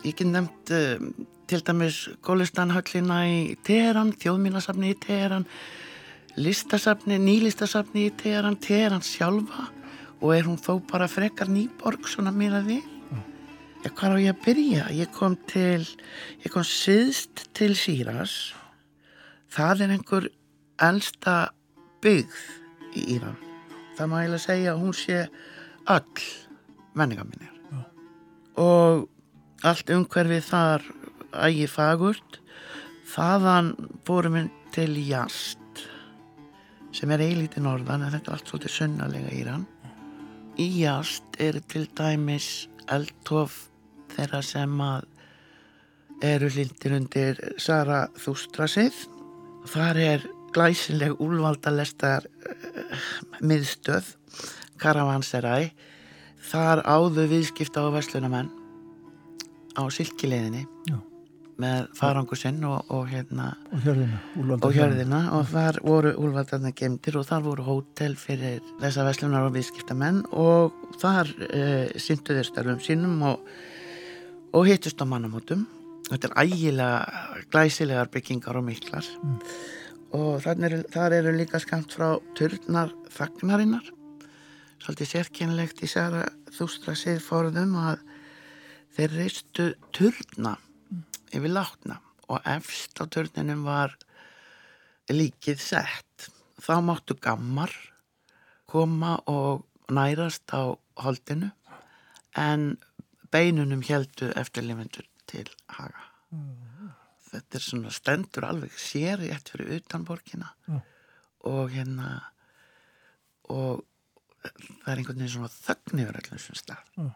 [SPEAKER 10] Ég get nefnt uh, til dæmis Gólistanhöllina í Teheran þjóðmínasafni í Teheran listasafni, nýlistasafni í Teheran Teheran sjálfa og er hún þó bara frekar nýborg svona mér að við Já, hvað á ég að byrja? Ég kom til, ég kom syðst til Sýras. Það er einhver elsta byggð í Íran. Það má ég að segja að hún sé öll menningaminir. Og allt umhverfið þar ægi fagurt. Þaðan fórum við til Jast, sem er eilítið norðan, en þetta er allt svolítið sunnalega Íran. Í Jast eru til dæmis eldhof þeirra sem að eru hlindir undir Sara Þústrasið. Þar er glæsileg úlvaldalestar uh, miðstöð, Karavanseræ. Þar áðu viðskipta og verslunamenn á silkileðinni
[SPEAKER 2] Já.
[SPEAKER 10] með farangusinn og, og hérna
[SPEAKER 2] og hjörðina,
[SPEAKER 10] og hjörðina og þar voru úlvaldarna gemdir og þar voru hótel fyrir þessa veslunar og viðskiptamenn og þar uh, syndu þeir starfum sínum og, og hittust á mannamótum. Þetta er ægilega glæsilegar byggingar og miklar. Og þar eru, þar eru líka skamt frá turnar þagnarinnar. Svolítið sérkynlegt í Sara Þústra siðforðum að þeir reistu turna yfir látna og efst á turninum var líkið sett. Þá máttu gammar koma og nærast á holdinu en beinunum heldu eftirlifundur til haga. þetta er svona stendur alveg sér í ett fyrir utan borgina.
[SPEAKER 2] Já.
[SPEAKER 10] og hérna og það er einhvern veginn svona þögn yfir allir þessum stað.
[SPEAKER 2] Já.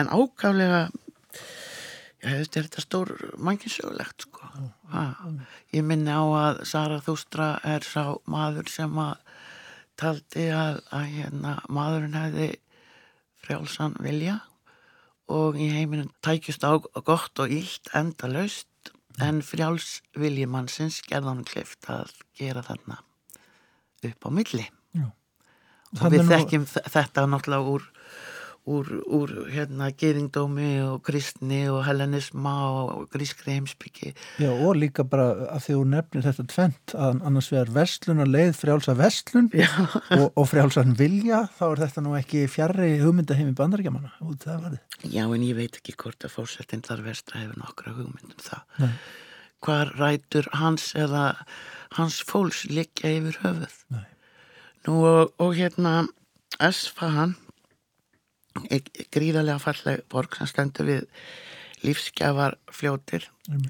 [SPEAKER 10] en ákaflega já, þetta er þetta stór manginsögulegt sko. Ha, ég minni á að Sara Þústra er sá maður sem að taldi að, að hérna, maðurinn hefði frjálsan vilja og í heiminum tækjust á gott og illt enda laust en frjáls viljimannsins gerða hann klift að gera þarna upp á milli
[SPEAKER 2] Já.
[SPEAKER 10] og við
[SPEAKER 2] nú-
[SPEAKER 10] þekkjum þe- þetta náttúrulega úr úr, úr hérna geðingdómi og kristni og hellenisma og grískri heimsbyggi
[SPEAKER 2] Já, og líka bara að því þú nefnir þetta tvent að annars vegar vestlun og leið frjálsa vestlun og, og frjálsan vilja, þá er þetta nú ekki fjarrri hugmyndaheimi bandaríkjamanna út það var þið.
[SPEAKER 10] Já, en ég veit ekki hvort að fórsetin þar vestra hefur nokkra hugmyndum það.
[SPEAKER 2] Nei.
[SPEAKER 10] Hvar rætur hans eða hans fólks liggja yfir höfuð?
[SPEAKER 2] Nei.
[SPEAKER 10] Nú og, og hérna Esfahan gríðarlega falleg borg sem stendur við lífsgjafar fljótir,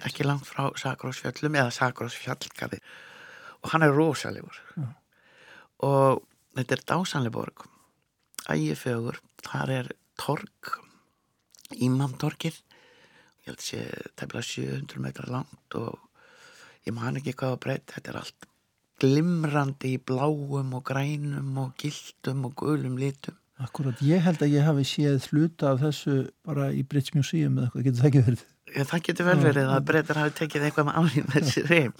[SPEAKER 10] ekki langt frá Sakrósfjöllum eða Sakrósfjallgarði. Og hann er rosalegur og þetta er dásanlega borg. Ægifögur, þar er torg Ímamtorkið ég held sé tefla 700 metrar langt og ég man ekki hvað að breyta þetta er allt glimrandi í bláum og grænum og gildum og gulum litum
[SPEAKER 2] Akkurat, ég held að ég hafi séð hluta af þessu bara í British Museum eða eitthvað, getur það ekki verið?
[SPEAKER 10] Já, það getur vel verið að breytar hafi tekið eitthvað með ánum þessi reym,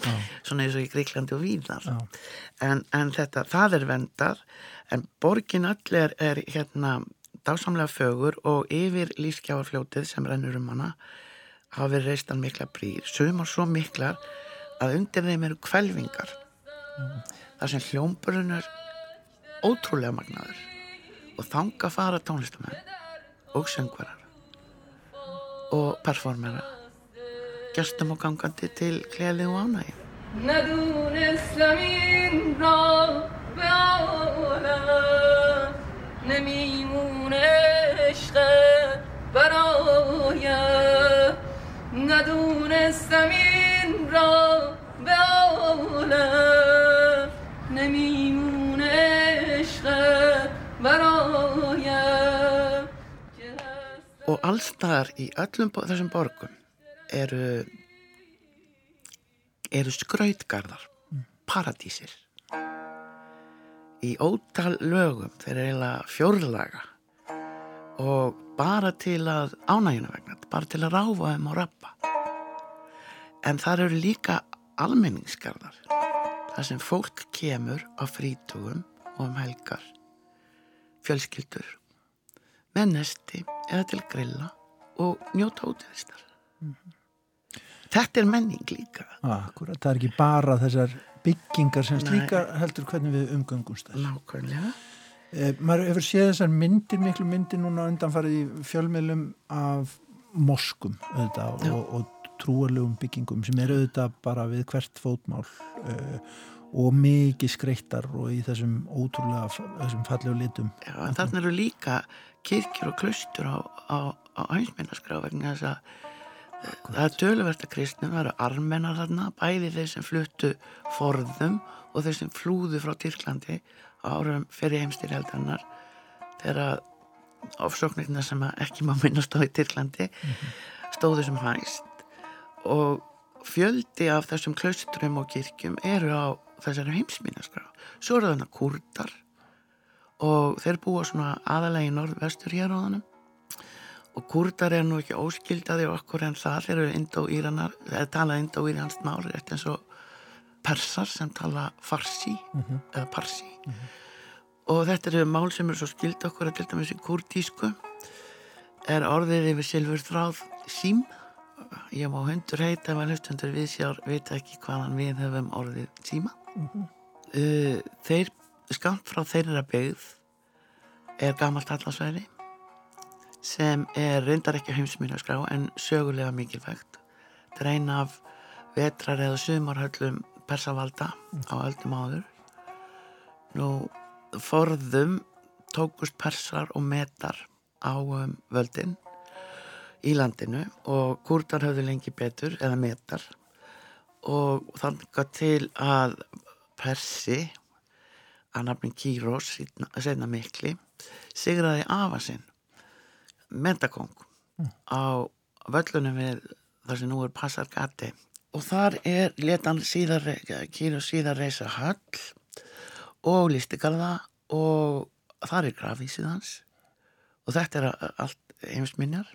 [SPEAKER 10] svona eins og í Gríklandi og Víðar. En, en þetta, það er vendar, en borgin öll er, hérna dásamlega fögur og yfir lífskjáarfljótið sem rennur um hana hafa verið reistan mikla brýr, sumar svo miklar að undir þeim eru kvelvingar. þar sem hljómburinn er ótrúlega magnaður og þanga fara tónlistamenn og söngvarar og performera gestum og gangandi til gleði og ánægi
[SPEAKER 11] ندونست این را به عالم نمیمونه عشق برایم ندونستم این را به عالم نمیمونه عشق برایم
[SPEAKER 10] og allstaðar í öllum þessum borgum eru eru skrautgarðar paradísir. Í ótal lögum þeir eru eiginlega fjórlaga og bara til að ánægjuna vegna, bara til að ráfa þeim og rappa. En þar eru líka almenningsgarðar þar sem fólk kemur á frítugum og um helgar fjölskyldur með nesti eða til grilla og njóta útivistar. Þetta er menning líka.
[SPEAKER 2] Akkurat, það er ekki bara þessar byggingar sem
[SPEAKER 10] Nei.
[SPEAKER 2] slíka heldur hvernig við umgöngumst.
[SPEAKER 10] Nákvæmlega.
[SPEAKER 2] Eh, maður hefur séð þessar myndir, miklu myndir núna undanfarið í fjölmiðlum af moskum auðvitað og, og trúarlegum byggingum sem eru auðvitað bara við hvert fótmál uh, og mikið skreittar og í þessum ótrúlega þessum fallegu litum.
[SPEAKER 10] Já, en þarna eru líka kirkjur og klaustur á, á, á hænsmennaskrá vegna þess að eh, það er töluvert að kristnum, það eru armennar þarna, bæði þeir sem fluttu forðum og þeir sem flúðu frá Tyrklandi árum fyrir heimstyrjaldarinnar þegar ofsóknirna sem ekki má minnast á í Tyrklandi stóðu sem hæst. Og fjöldi af þessum klaustrum og kirkjum eru á þessari heimsminnarskrá. Svo eru þarna kurdar og þeir búa svona aðalega í norðvestur hér á þannig og kurdar er nú ekki óskildaði okkur en það þeir eru indó-íranar eða tala indó-íransk mál rétt eins og persar sem tala farsi
[SPEAKER 2] Mhm.
[SPEAKER 10] eða parsi. Og þetta eru mál sem eru svo skild okkur að til dæmis í kurdísku er orðið yfir silfur þráð sím. Ég má hundur heita ef að hlustundur við sjár veit ekki hvaðan við höfum orðið síma uh, þeir skamt frá þeirra byggð er gamalt allasværi sem er reyndar ekki heimsmyndarskrá en sögulega mikilvægt. Þetta er eina af vetrar eða sumarhöllum persavalda á öldum áður. Nú forðum tókust persar og metar á um, völdin í landinu og kurdar höfðu lengi betur eða metar og þannig til að Persi að nafnin Kírós senna mikli sigraði afa sinn Mentakong á völlunum við þar sem nú er Passargati. Og þar er letan síðar Kírós síðar reysa höll og listigarða og þar er grafísið hans. Og þetta er allt heimsminjar.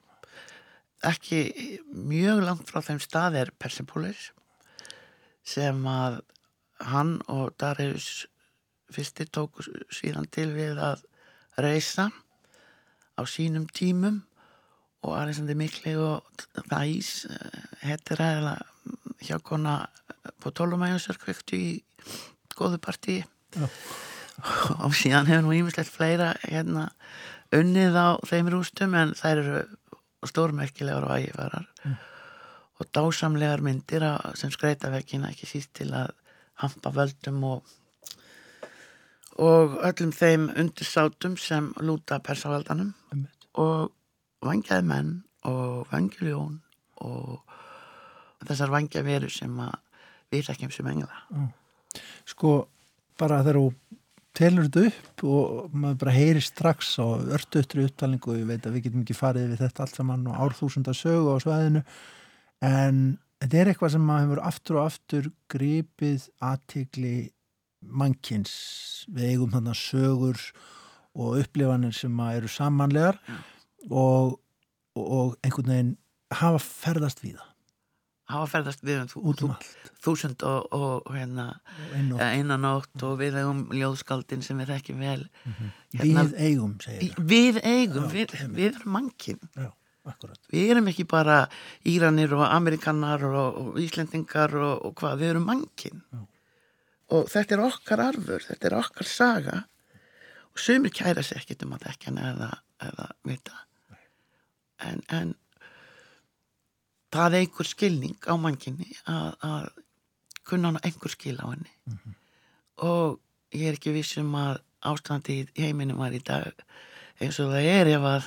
[SPEAKER 10] Ekki mjög langt frá þeim stað er Persepolis sem að hann og Darius fyrsti tóku síðan til við að reysa á sínum tímum og Alexander Mikli og Þæs hettir aðeila hjá kona på Tólumæjusar kvektu í góðu partí og síðan hefur nú ímislegt fleira hérna unnið á þeim rústum en þær eru stórmerkilegar og ægifarar. Mm. Og dásamlegar myndir sem skreita vekkina ekki síst til að hampa völdum og og öllum þeim undirsátum sem lúta persavaldanum og vangjaði menn og vangiljón og þessar vangjaveru sem að við og mengila mm.
[SPEAKER 2] Sko, bara þegar þú telur þetta upp og maður bara heyri strax á örtuðtri upptalningu og ég veit að við getum ekki farið við þetta allt saman og árþúsunda sögu á sveðinu en þetta er eitthvað sem maður hefur aftur og aftur gripið aðtikli mannkins. Við eigum þannig sögur og upplifanir sem eru samanlegar mm. og, og einhvern veginn hafa ferðast við það.
[SPEAKER 10] Hafa ferðast við um þú, þú, þúsund og, og hérna, einanótt og við eigum ljóðskaldin sem við þekkjum vel.
[SPEAKER 2] Mm -hmm. hérna, Við eigum, segir
[SPEAKER 10] það Við eigum, Já, við, við erum mankin Já, Við erum ekki bara Íranir og Amerikanar og, og Íslendingar og, og hvað, við erum mankin Já. Og þetta er okkar arfur, þetta er okkar saga. Og sumir kæra sér ekkit um að ekki hann eða, eða vita. En, en það er einhver skilning á manginni að, að kunna hann einhver skil á henni. Mm -hmm. og ég er ekki vissum að ástandi í heiminu var í dag eins og það er ef að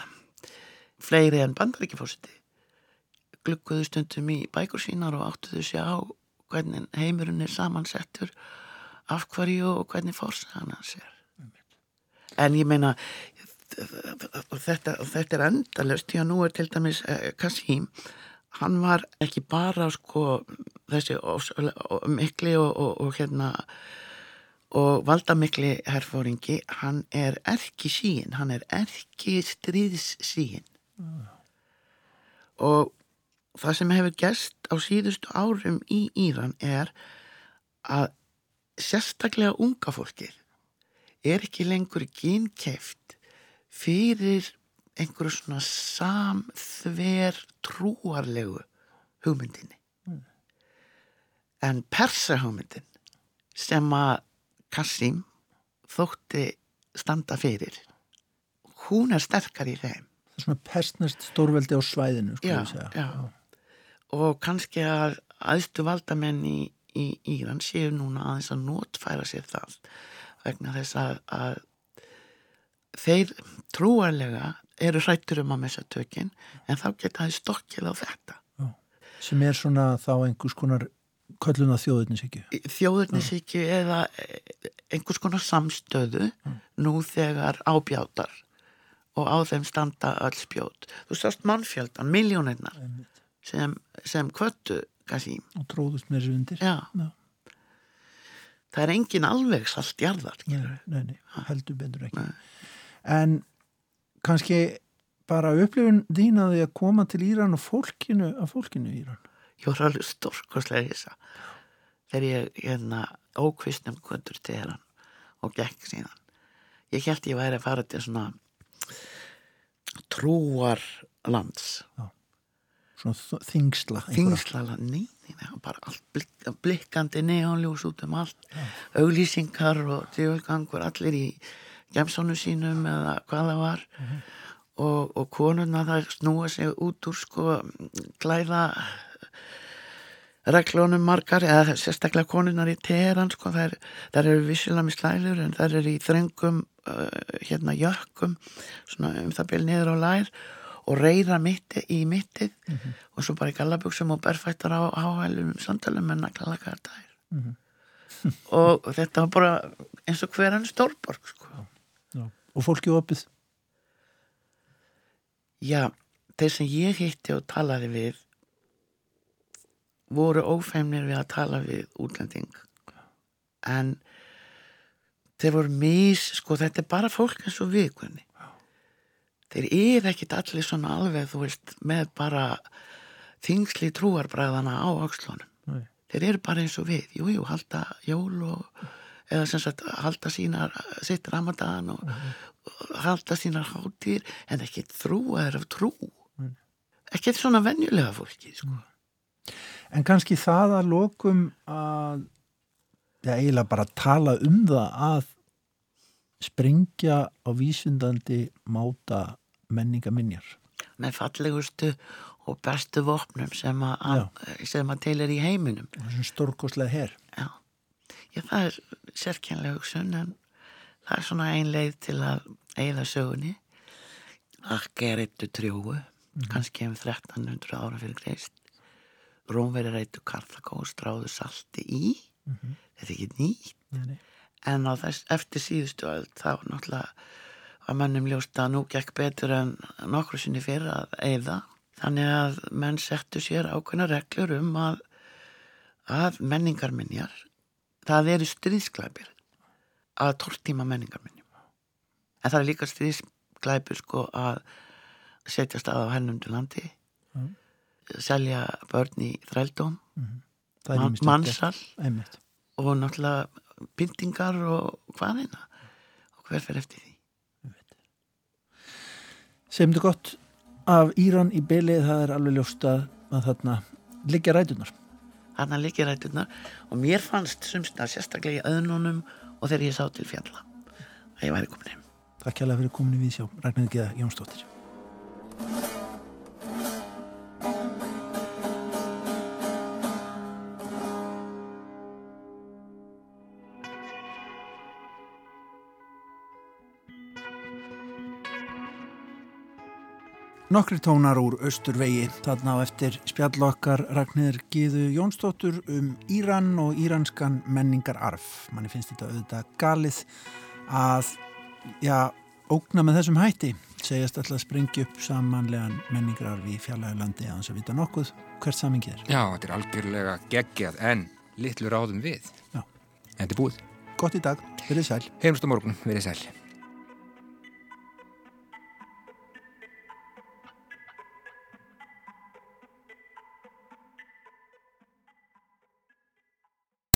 [SPEAKER 10] fleiri en bandaríkifósiti glukkuðu stundum í bækur sínar og áttuðu sér á hvernig heimurinn er samansettur af hverju og hvernig fórsaðan hans er. En ég meina þetta, þetta er endalust því að nú er til dæmis eh, Kassim hann var ekki bara sko þessi mikli og, og, og hérna og valdamikli herfóringi hann er erki sín hann er erki stríðs sín mm. og það sem hefur gæst á síðustu árum í Íran er að sérstaklega unga fólkið er ekki lengur gynkæft fyrir einhverju svona samþver trúarlegu hugmyndinni mm. en persa hugmyndin sem að Kassim þótti standa fyrir hún er sterkar í þeim
[SPEAKER 2] svona persnest stórveldi á svæðinu
[SPEAKER 10] já, já. og kannski að aðstu valdamenn í í Íran séu núna aðeins að notfæra sér það vegna þess að, að þeir trúarlega eru hrættur um að messa tökinn en þá geta það stokkið á þetta. Já.
[SPEAKER 2] sem er svona þá einhvers konar kölluna þjóðurnisíkju
[SPEAKER 10] þjóðurnisíkju eða einhvers konar samstöðu nú þegar ábjátar og á þeim standa öll spjót þú sást mannfjöldan, miljónirnar sem, sem kvöttu Kasím.
[SPEAKER 2] Og tróðust með þessu undir.
[SPEAKER 10] Já. Já. Það er engin alveg salt jarðar.
[SPEAKER 2] Nei, nei, nei, heldur betur ekki. Nei. En kannski bara upplifun þín að því að koma til Íran og fólkinu, að fólkinu í Íran.
[SPEAKER 10] Ég var alveg stórkoslega þess að þegar ég hérna ókvistnum kvöndur til hérna og gekk síðan. Ég held ég væri að fara til svona trúar lands. Já
[SPEAKER 2] svona þingsla
[SPEAKER 10] þingsla, nei, nei, bara allt blik, blikkandi neonljós út um allt ja. auglýsingar og djöfulgangur allir í gemsónu sínum eða hvað það var -huh. og, og konuna það snúa sig út úr sko klæða reglunum margar, eða sérstaklega konunar í Teheran sko, þær, þær eru vissilega með slælur en þær eru í þrengum uh, hérna jökkum svona um það byrj niður á lær og reyra mitti í mittið og svo bara í gallabuxum og berfættar á áhælum samtalum en naklalaka þær
[SPEAKER 2] Mhm.
[SPEAKER 10] og þetta var bara eins og hver hann stórborg sko.
[SPEAKER 2] Já. Og fólki opið?
[SPEAKER 10] Já, þeir sem ég hitti og talaði við voru ófeimnir við að tala við útlending. En þeir voru mis, sko þetta er bara fólk eins og við kunni þeir eru ekkit allir svona alveg þú veist með bara þingsli trúarbræðana á ákslunum
[SPEAKER 2] Nei.
[SPEAKER 10] þeir eru bara eins og við. Jú, jú, halda jól og eða sem sagt halda sínar sitt ramadan og, og halda sínar hátir en ekki þrúaður af trú. Ekki svona venjulega fólki sko.
[SPEAKER 2] En kannski það að lokum að já, eiginlega bara tala um það að springja á vísundandi máta menningaminjar.
[SPEAKER 10] með fallegustu og bestu vopnum sem að, sem að til er í heiminum
[SPEAKER 2] Þessum stórkoslega her.
[SPEAKER 10] Já. Já, það er sérkjænlega hugsun en það er svona ein leið til að eigða sögunni Akki er eittu trjóu kannski um 1300 ára fyrir kreist Rómveri reytu Karthagó stráðu salti í. Þetta er ekki nýtt.
[SPEAKER 2] Nei, nei.
[SPEAKER 10] en þess eftir síðustu öll þá náttúrulega var mönnum ljóst að nú gekk betur en nokkru sinni fyrir að eigða þannig að menn settu sér ákveðna reglur um að að menningarminjar það eru stríðsklæpir að tortíma menningarminjum. En það er líka stríðsklæpir sko að setja stað á hennum til landi.
[SPEAKER 2] Mm.
[SPEAKER 10] Selja börn í þrældóm
[SPEAKER 2] Það
[SPEAKER 10] Man-
[SPEAKER 2] ýmislegt
[SPEAKER 10] mansal
[SPEAKER 2] gert. Einmitt.
[SPEAKER 10] og náttúrulega pyntingar og hvaðina og hver fer eftir því
[SPEAKER 2] Segjum þetta gott af Íran í bylið, það er alveg ljóst að, að þarna liggja rætunar.
[SPEAKER 10] Þarna liggja ræturnar og mér fannst sumstna sérstaklega í öðnunum og þegar ég sá til fjalla að ég væri komin heim.
[SPEAKER 2] Takk kjærlega fyrir komin í vísjá. Ragnarður Geða Jónsdóttir. Nokkri tónar úr Östurvegi, þarna á eftir spjall okkar Ragnir Gíðu Jónsdóttur um Íran og íranskan menningararf. Manni finnst þetta auðvitað galið að, já, ógna með þessum hætti, segjast alltaf að springi upp samanlegan menningararf í fjarlægu landi að hans að vita nokkuð hvert samingið er.
[SPEAKER 1] Já, þetta er algjörlega geggjað en litlu ráðum við.
[SPEAKER 2] Já.
[SPEAKER 1] En þetta er búið.
[SPEAKER 2] Gott í dag, verið sæl.
[SPEAKER 1] Heimst á morgun, verið sæl.